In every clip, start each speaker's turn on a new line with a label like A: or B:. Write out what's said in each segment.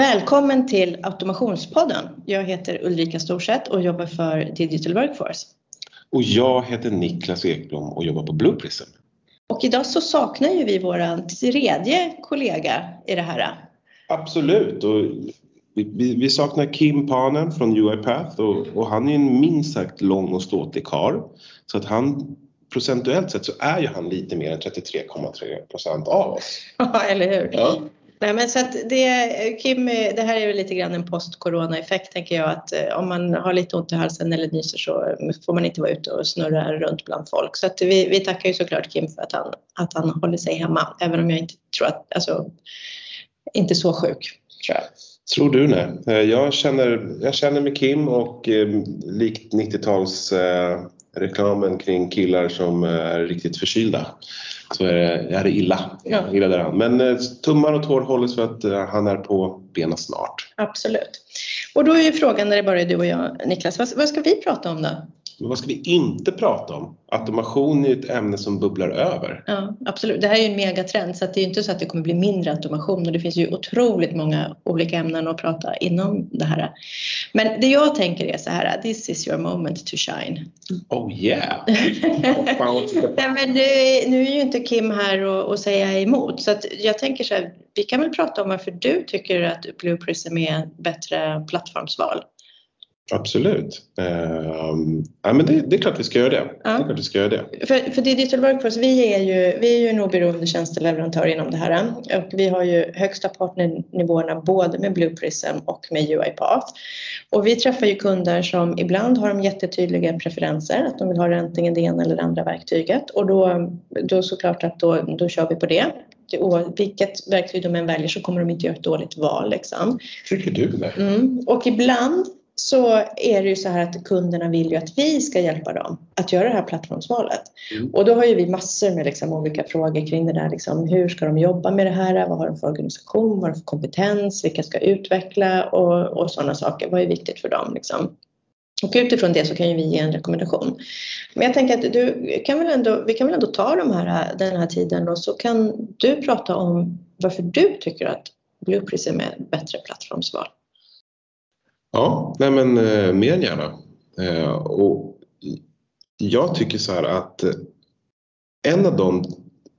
A: Välkommen till Automationspodden. Jag heter Ulrika Storseth och jobbar för Digital Workforce.
B: Och jag heter Niklas Ekblom och jobbar på Blue Prism.
A: Och idag så saknar ju vi vår tredje kollega i det här.
B: Absolut. Och vi, vi saknar Kim Panen från UiPath och, och han är en minst sagt lång och ståtlig karl. Så att han procentuellt sett så är ju han lite mer än 33,3 procent av oss.
A: Ja, eller hur. Ja. Nej, men så att det, Kim, det här är väl lite grann en post-corona-effekt tänker jag att eh, om man har lite ont i halsen eller nyser så får man inte vara ute och snurra runt bland folk. Så att vi, vi tackar ju såklart Kim för att han, att han håller sig hemma, även om jag inte tror att, alltså, inte så sjuk tror jag.
B: Tror du nej. Eh, jag känner, jag känner med Kim och eh, likt 90-talsreklamen eh, kring killar som är riktigt förkylda så är det, är det illa. Ja. illa där. Men eh, tummar och tår hålls för att eh, han är på benen snart.
A: Absolut. Och då är ju frågan när det bara är du och jag Niklas, vad, vad ska vi prata om då?
B: Men vad ska vi inte prata om? Automation är ett ämne som bubblar över.
A: Ja, absolut. Det här är ju en megatrend så det är inte så att det kommer bli mindre automation och det finns ju otroligt många olika ämnen att prata inom det här. Men det jag tänker är så här, this is your moment to shine.
B: Oh yeah!
A: Nej, men nu, nu är ju inte Kim här och, och säga emot så jag tänker så här, vi kan väl prata om varför du tycker att Blue Prism är ett bättre plattformsval.
B: Absolut. Uh, ja, men det, det, är klart vi ska göra det. Ja. det, är klart vi ska göra det.
A: För, för Digital Workforce, vi är ju, vi är ju en oberoende tjänsteleverantör inom det här och vi har ju högsta partnernivåerna både med Blue Prism och med UiPath. Och vi träffar ju kunder som ibland har de jättetydliga preferenser, att de vill ha antingen det ena eller det andra verktyget och då, då såklart att då, då kör vi på det vilket verktyg de än väljer så kommer de inte göra ett dåligt val. Liksom.
B: Tycker du det?
A: Mm. Och ibland så är det ju så här att kunderna vill ju att vi ska hjälpa dem att göra det här plattformsvalet. Mm. Och då har ju vi massor med liksom olika frågor kring det där. Liksom, hur ska de jobba med det här? Vad har de för organisation? Vad har de för kompetens? Vilka ska utveckla? Och, och sådana saker. Vad är viktigt för dem? Liksom? Och utifrån det så kan ju vi ge en rekommendation. Men jag tänker att du kan väl ändå, vi kan väl ändå ta de här, den här tiden och så kan du prata om varför du tycker att Blue Prism är ett bättre plattformsval.
B: Ja, nej men eh, mer än gärna. Eh, och jag tycker så här att en av de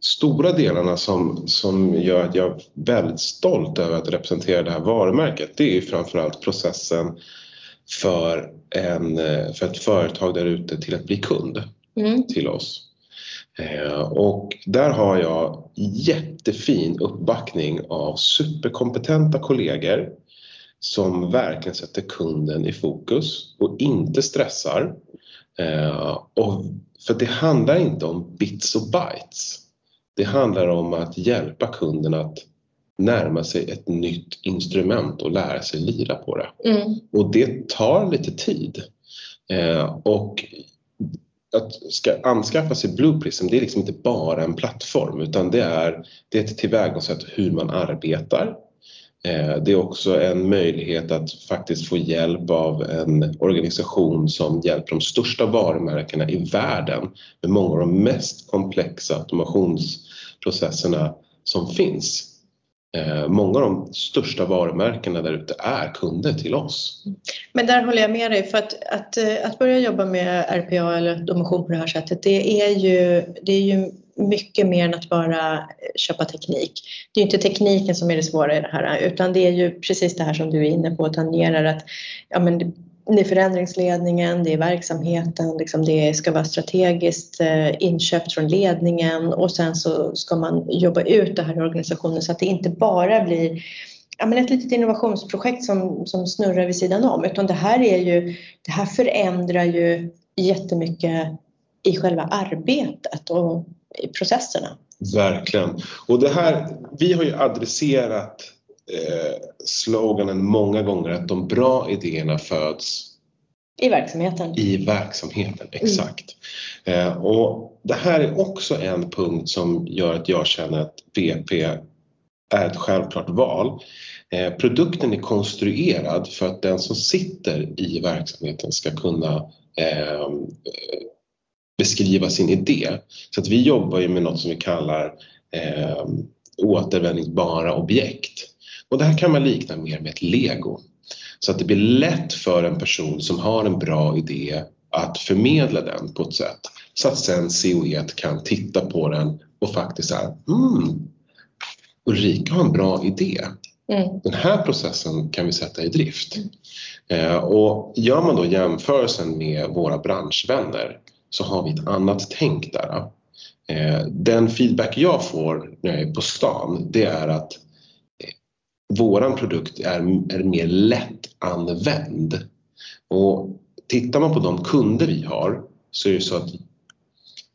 B: stora delarna som, som gör att jag är väldigt stolt över att representera det här varumärket det är framförallt processen för, en, eh, för ett företag där ute till att bli kund mm. till oss. Och där har jag jättefin uppbackning av superkompetenta kollegor som verkligen sätter kunden i fokus och inte stressar. Eh, och för det handlar inte om bits och bytes. Det handlar om att hjälpa kunden att närma sig ett nytt instrument och lära sig lira på det. Mm. Och det tar lite tid. Eh, och att ska anskaffa sig Blue Prism, det är liksom inte bara en plattform utan det är, det är ett tillvägagångssätt hur man arbetar. Eh, det är också en möjlighet att faktiskt få hjälp av en organisation som hjälper de största varumärkena i världen med många av de mest komplexa automationsprocesserna som finns. Eh, många av de största varumärkena där ute är kunder till oss.
A: Men där håller jag med dig för att, att, eh, att börja jobba med RPA eller automation på det här sättet det är ju, det är ju mycket mer än att bara eh, köpa teknik. Det är inte tekniken som är det svåra i det här utan det är ju precis det här som du är inne på och tangerar att ja, men det är förändringsledningen, det är verksamheten, liksom det ska vara strategiskt eh, inköpt från ledningen och sen så ska man jobba ut det här i organisationen så att det inte bara blir ja, men ett litet innovationsprojekt som, som snurrar vid sidan om utan det här är ju, det här förändrar ju jättemycket i själva arbetet och i processerna.
B: Verkligen. Och det här, vi har ju adresserat eh, sloganen många gånger att de bra idéerna föds
A: i verksamheten.
B: I verksamheten, exakt. Mm. Eh, och det här är också en punkt som gör att jag känner att VP är ett självklart val. Eh, produkten är konstruerad för att den som sitter i verksamheten ska kunna eh, beskriva sin idé. Så att vi jobbar ju med något som vi kallar eh, återvändningsbara objekt. Och det här kan man likna mer med ett lego. Så att det blir lätt för en person som har en bra idé att förmedla den på ett sätt så att sen COE kan titta på den och faktiskt säga mm, Ulrika har en bra idé. Mm. Den här processen kan vi sätta i drift. Mm. Eh, och gör man då jämförelsen med våra branschvänner så har vi ett annat tänk där. Eh, den feedback jag får när jag är på stan det är att vår våran produkt är, är mer lättanvänd. Och tittar man på de kunder vi har så är det så att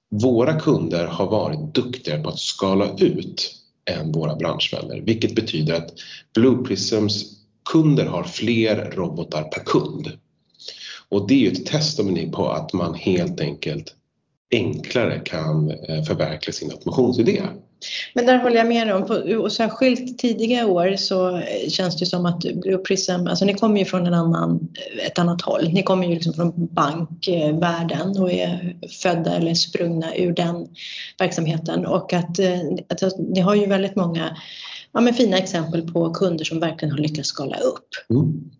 B: våra kunder har varit duktigare på att skala ut än våra branschvänner vilket betyder att Blue Prisms kunder har fler robotar per kund. Och det är ju ett testimony på att man helt enkelt enklare kan eh, förverkliga sin automationsidé.
A: Men där håller jag med om och särskilt tidiga år så eh, känns det som att Blue Prism, alltså ni kommer ju från en annan, eh, ett annat håll. Ni kommer ju liksom från bankvärlden och är födda eller sprungna ur den verksamheten och att, att ni har ju väldigt många ja, men fina exempel på kunder som verkligen har lyckats skala upp. Mm.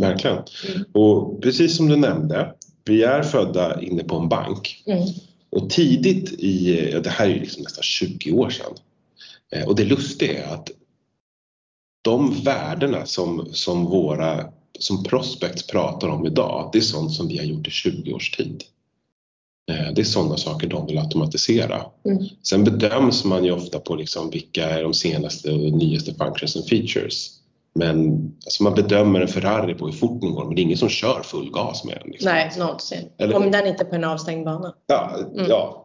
B: Verkligen. Mm. Och precis som du nämnde, vi är födda inne på en bank. Mm. Och tidigt i, ja, det här är ju liksom nästan 20 år sedan. Eh, och det lustiga är att de värdena som, som våra som prospects pratar om idag, det är sånt som vi har gjort i 20 års tid. Eh, det är sådana saker de vill automatisera. Mm. Sen bedöms man ju ofta på liksom vilka är de senaste och nyaste functions and features. Men alltså man bedömer en Ferrari på hur fort den går men det är ingen som kör full gas med den.
A: Liksom. Nej, någonsin. Eller, Om den inte är på en avstängd bana.
B: Ja, mm. ja.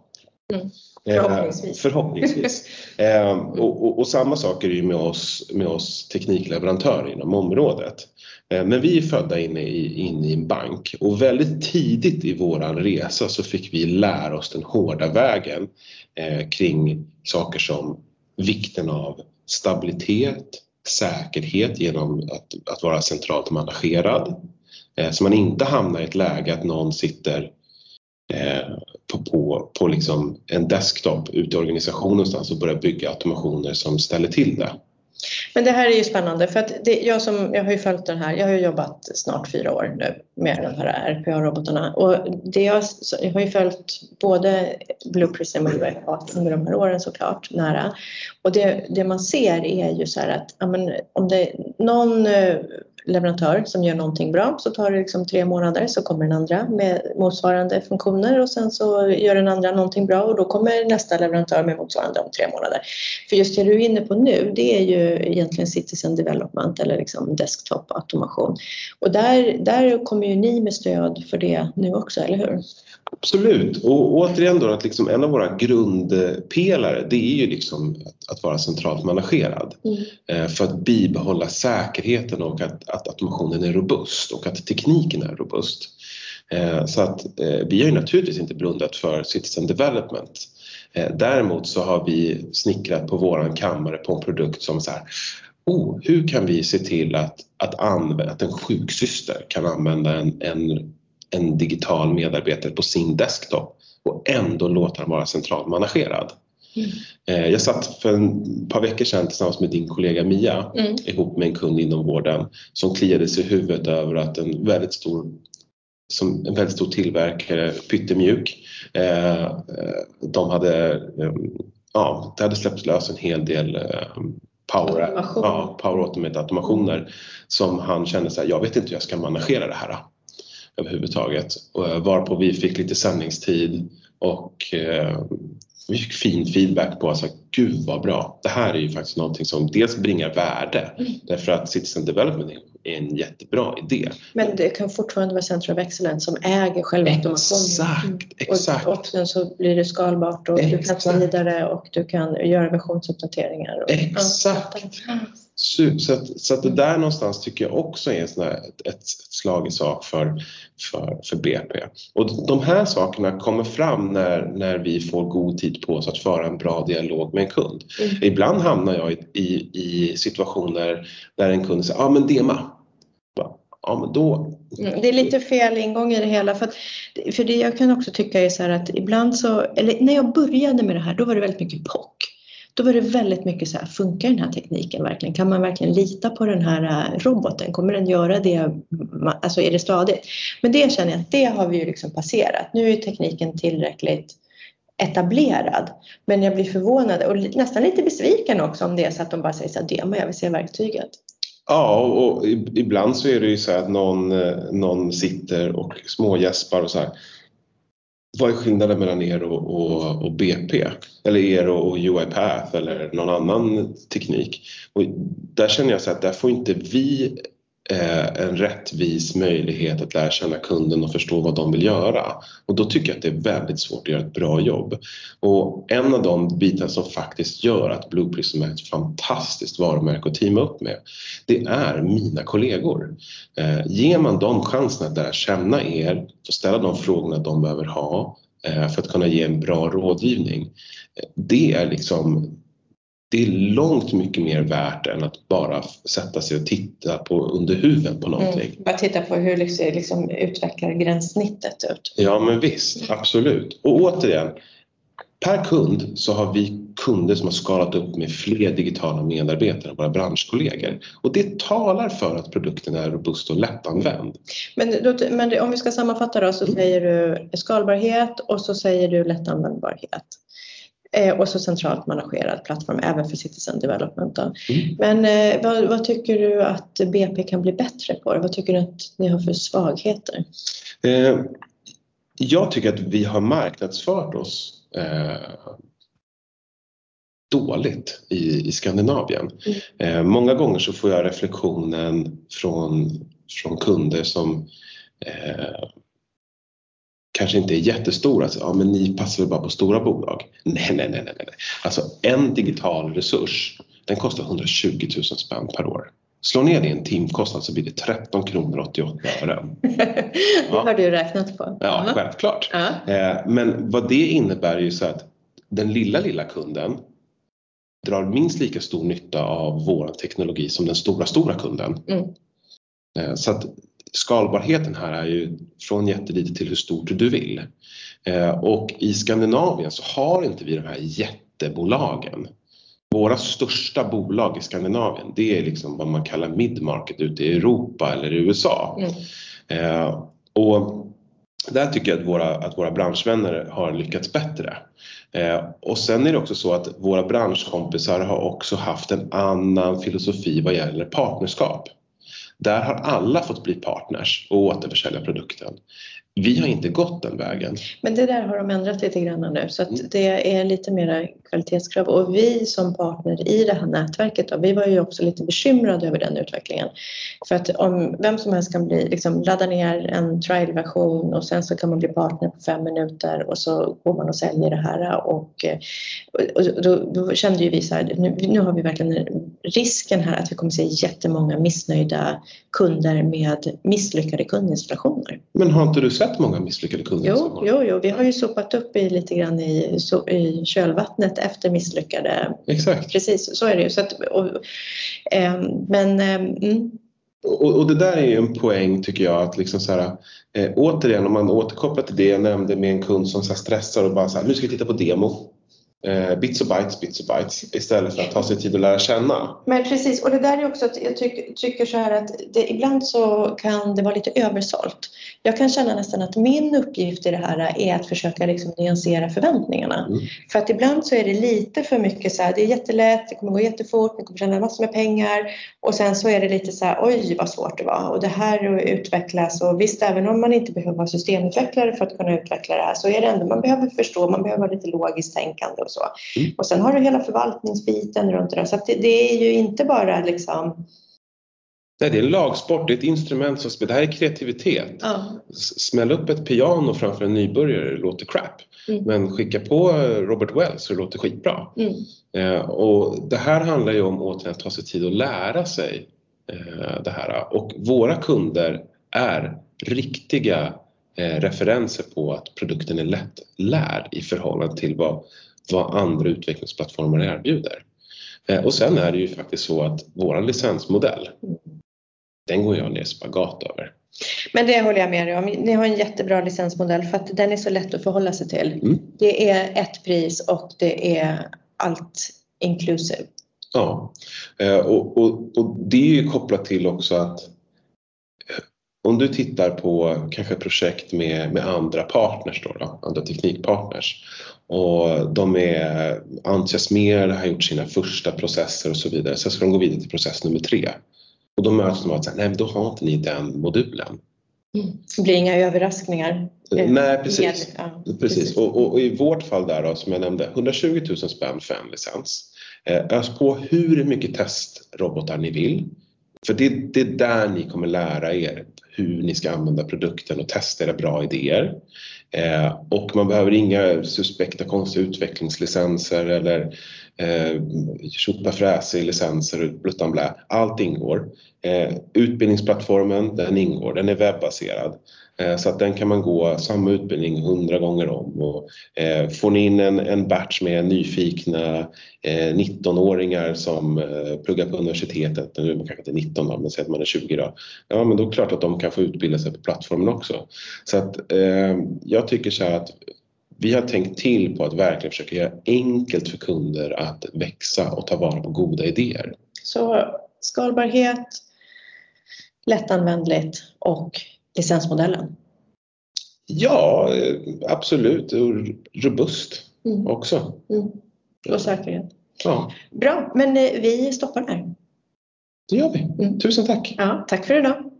B: Mm. Förhoppningsvis. Eh, förhoppningsvis. eh, och, och, och, samma sak är det ju med oss, med oss teknikleverantörer inom området. Eh, men vi är födda inne i, in i en bank och väldigt tidigt i våran resa så fick vi lära oss den hårda vägen eh, kring saker som vikten av stabilitet, säkerhet genom att, att vara centralt managerad. Eh, så man inte hamnar i ett läge att någon sitter eh, på, på, på liksom en desktop ute i organisationen någonstans och börjar bygga automationer som ställer till det.
A: Men det här är ju spännande för att det, jag, som, jag har ju följt den här, jag har ju jobbat snart fyra år nu med de här RPA-robotarna och det jag, jag har ju följt både Blue Prism och UFA under de här åren såklart nära. Och det, det man ser är ju så här att ja, men, om det någon eh, leverantör som gör någonting bra så tar det liksom tre månader så kommer den andra med motsvarande funktioner och sen så gör den andra någonting bra och då kommer nästa leverantör med motsvarande om tre månader. För just det du är inne på nu det är ju egentligen citizen development eller liksom desktop automation och där, där kommer ju ni med stöd för det nu också, eller hur?
B: Absolut och återigen då att liksom en av våra grundpelare det är ju liksom att, att vara centralt managerad mm. Eh, för att bibehålla säkerheten och att, att automationen är robust och att tekniken är robust. Eh, så att eh, vi har ju naturligtvis inte blundat för citizen development. Däremot så har vi snickrat på våran kammare på en produkt som så här, oh, hur kan vi se till att, att, använda, att en sjuksyster kan använda en, en en digital medarbetare på sin desktop och ändå låta den vara centralmanagerad. Mm. Eh, jag satt för ett par veckor sedan tillsammans med din kollega Mia mm. ihop med en kund inom vården som kliade sig i huvudet över att en väldigt stor som en väldigt stor tillverkare, Pyttemjuk, eh, de hade, ja, det hade släppts lös en hel del power, Automation. ja, power automate automationer som han kände så här, jag vet inte hur jag ska managera det här överhuvudtaget. Eh, varpå vi fick lite sändningstid och eh, vi fick fin feedback på att gud vad bra. Det här är ju faktiskt någonting som dels bringar värde mm. därför att Citizen Development är en jättebra idé.
A: Men det kan fortfarande vara Center of Excellence som äger själva automationen.
B: Exakt, mm. exakt.
A: Och, och sen så blir det skalbart och exakt. du kan ta vidare och du kan göra versionsuppdateringar. Och,
B: exakt. Ja. Så, att, så att det där någonstans tycker jag också är sån ett, ett slag i sak för, för, för BP. Och de här sakerna kommer fram när, när vi får god tid på oss att föra en bra dialog med en kund. Mm. Ibland hamnar jag i, i, i, situationer där en kund säger, ja ah, men DEMA, ja men då...
A: Mm, det är lite fel ingång i det hela för, att, för det jag kan också tycka är så här att ibland så, eller när jag började med det här då var det väldigt mycket POC då var det väldigt mycket så här, funkar den här tekniken verkligen? Kan man verkligen lita på den här eh, roboten? Kommer den göra det? Alltså är det stadigt? Men det känner jag att det har vi ju liksom passerat. Nu är tekniken tillräckligt etablerad. Men jag blir förvånad och nästan lite besviken också om det är så att de bara säger så här, demo, jag vill se verktyget.
B: Ja, och ibland så är det ju så att någon, eh, någon sitter och smågäspar och så här. Vad är skillnaden mellan er och, och, och BP? Eller er och, och UiPath eller någon annan teknik? Och där känner jag så att där får inte vi Eh, en rättvis möjlighet att lära känna kunden och förstå vad de vill göra. Och då tycker jag att det är väldigt svårt att göra ett bra jobb. Och en av de bitar som faktiskt gör att Blue Prism är ett fantastiskt varumärke att teama upp med, det är mina kollegor. Eh, ger man dem chansen att lära känna er och ställa de frågorna de behöver ha eh, för att kunna ge en bra rådgivning. Eh, det är liksom det är långt mycket mer värt än att bara sätta sig och titta på under huven på någonting. Mm,
A: bara titta på hur liksom, liksom utvecklar gränssnittet ut.
B: Ja men visst, absolut. Och återigen, per kund så har vi kunder som har skalat upp med fler digitala medarbetare än våra branschkollegor. Och det talar för att produkten är robust och lättanvänd.
A: Men, men om vi ska sammanfatta då så mm. säger du skalbarhet och så säger du lättanvändbarhet. Eh, och så centralt managerad plattform även för citizen development. Mm. Men eh, vad, vad, tycker du att BP kan bli bättre på? Vad tycker du att ni har för svagheter?
B: Eh, jag tycker att vi har marknadsfört oss eh, dåligt i, i Skandinavien. Mm. Eh, många gånger så får jag reflektionen från, från kunder som eh, kanske inte är jättestora, alltså, ja men ni passar väl bara på stora bolag? Nej, nej, nej, nej, nej. Alltså en digital resurs, den kostar 120 000 spänn per år. Slå ner det i en timkostnad så blir det 13 kronor 88 öre.
A: det ja. har du räknat på.
B: Ja, uh självklart. Uh -huh. Men vad det innebär är ju så att den lilla, lilla kunden drar minst lika stor nytta av vår teknologi som den stora, stora kunden. Mm. Eh, så att skalbarheten här är ju från jättelitet till hur stort du vill. Eh, och i Skandinavien så har inte vi de här jättebolagen. Våra största bolag i Skandinavien det är liksom vad man kallar midmarket ute i Europa eller i USA. Mm. Eh, och där tycker jag att våra, att våra branschvänner har lyckats bättre. Eh, och sen är det också så att våra branschkompisar har också haft en annan filosofi vad gäller partnerskap. Där har alla fått bli partners och återförsälja produkten. Vi har inte gått den vägen.
A: Men det där har de ändrat lite grann nu så att mm. det är lite mera kvalitetskrav och vi som partner i det här nätverket då, vi var ju också lite bekymrade över den utvecklingen. För att om vem som helst kan bli, liksom, ladda ner en trialversion och sen så kan man bli partner på fem minuter och så går man och säljer det här och, och då, då kände ju vi så här, nu, nu har vi verkligen risken här att vi kommer se jättemånga missnöjda kunder med misslyckade kundinstallationer.
B: Men har inte du sett många misslyckade kundinstallationer?
A: Jo, jo, jo, vi har ju sopat upp i lite grann i, i kölvattnet efter misslyckade.
B: Exakt.
A: Precis, så är det ju. Så att, och, eh, men eh, mm.
B: och, och, det där är ju en poäng tycker jag att liksom så här, eh, återigen om man återkopplar till det jag nämnde med en kund som så stressar och bara så här, nu ska vi titta på demo eh, bits och bytes, bits och bytes istället för att ta sig tid att lära känna.
A: Men precis, och det där är också att jag tyck, tycker så här att det, ibland så kan det vara lite översålt. Jag kan känna nästan att min uppgift i det här är att försöka liksom nyansera förväntningarna. Mm. För att ibland så är det lite för mycket så här, det är jättelätt, det kommer gå jättefort, ni kommer tjäna massor med pengar och sen så är det lite så här, oj vad svårt det var och det här utvecklas och visst även om man inte behöver vara systemutvecklare för att kunna utveckla det här så är det ändå, man behöver förstå, man behöver ha lite logiskt tänkande och så. Mm. Och sen har du hela förvaltningsbiten runt det där. Så det, det, är ju inte bara liksom
B: Nej, det är en lagsport, det är ett instrument som spelar. Det här är kreativitet. Ja. Smäll upp ett piano framför en nybörjare, det låter crap. Mm. Men skicka på Robert Wells så det låter skitbra. Mm. Eh, och det här handlar ju om återigen att ta sig tid att lära sig eh, det här. Och våra kunder är riktiga eh, referenser på att produkten är lättlärd i förhållande till vad vad andra utvecklingsplattformar erbjuder. Eh, och sen är det ju faktiskt så att vår licensmodell, den går jag ner spagat över.
A: Men det håller jag med dig om. Ni har en jättebra licensmodell för att den är så lätt att förhålla sig till. Mm. Det är ett pris och det är allt inclusive.
B: Ja, och, och, och det är ju kopplat till också att om du tittar på kanske projekt med, med andra partners, då, då, andra teknikpartners och de är entusiasmerade, har gjort sina första processer och så vidare. Sen ska de gå vidare till process nummer tre. Och då möts de av att nej, då har inte ni den modulen.
A: Mm. Det blir inga överraskningar.
B: Nej, precis. Ja, precis. precis. Och, och, och, i vårt fall där då, som jag nämnde, 120 000 spänn för en licens. Eh, ös på hur mycket testrobotar ni vill. För det, det är där ni kommer lära er hur ni ska använda produkten och testa era bra idéer. Eh, och man behöver inga suspekta konstiga utvecklingslicenser eller eh, licenser utan blä. Allt ingår. Eh, utbildningsplattformen, den ingår, den är webbaserad. Eh, så att den kan man gå samma utbildning hundra gånger om. Och, eh, får ni in en, en batch med nyfikna eh, 19-åringar som pluggar på universitetet, nu är man kanske inte 19 då, men säg att man är 20 då. Ja men då är det klart att de kan få utbilda sig på plattformen också. Så att jag tycker så här att vi har tänkt till på att verkligen försöka göra enkelt för kunder att växa och ta vara på goda idéer.
A: Så skalbarhet, lättanvändligt och licensmodellen?
B: Ja, absolut. Robust mm. också. Mm.
A: Och säkerhet.
B: Ja.
A: Bra, men eh, vi stoppar där.
B: Det gör vi. Mm. Tusen tack.
A: Ja, tack för idag.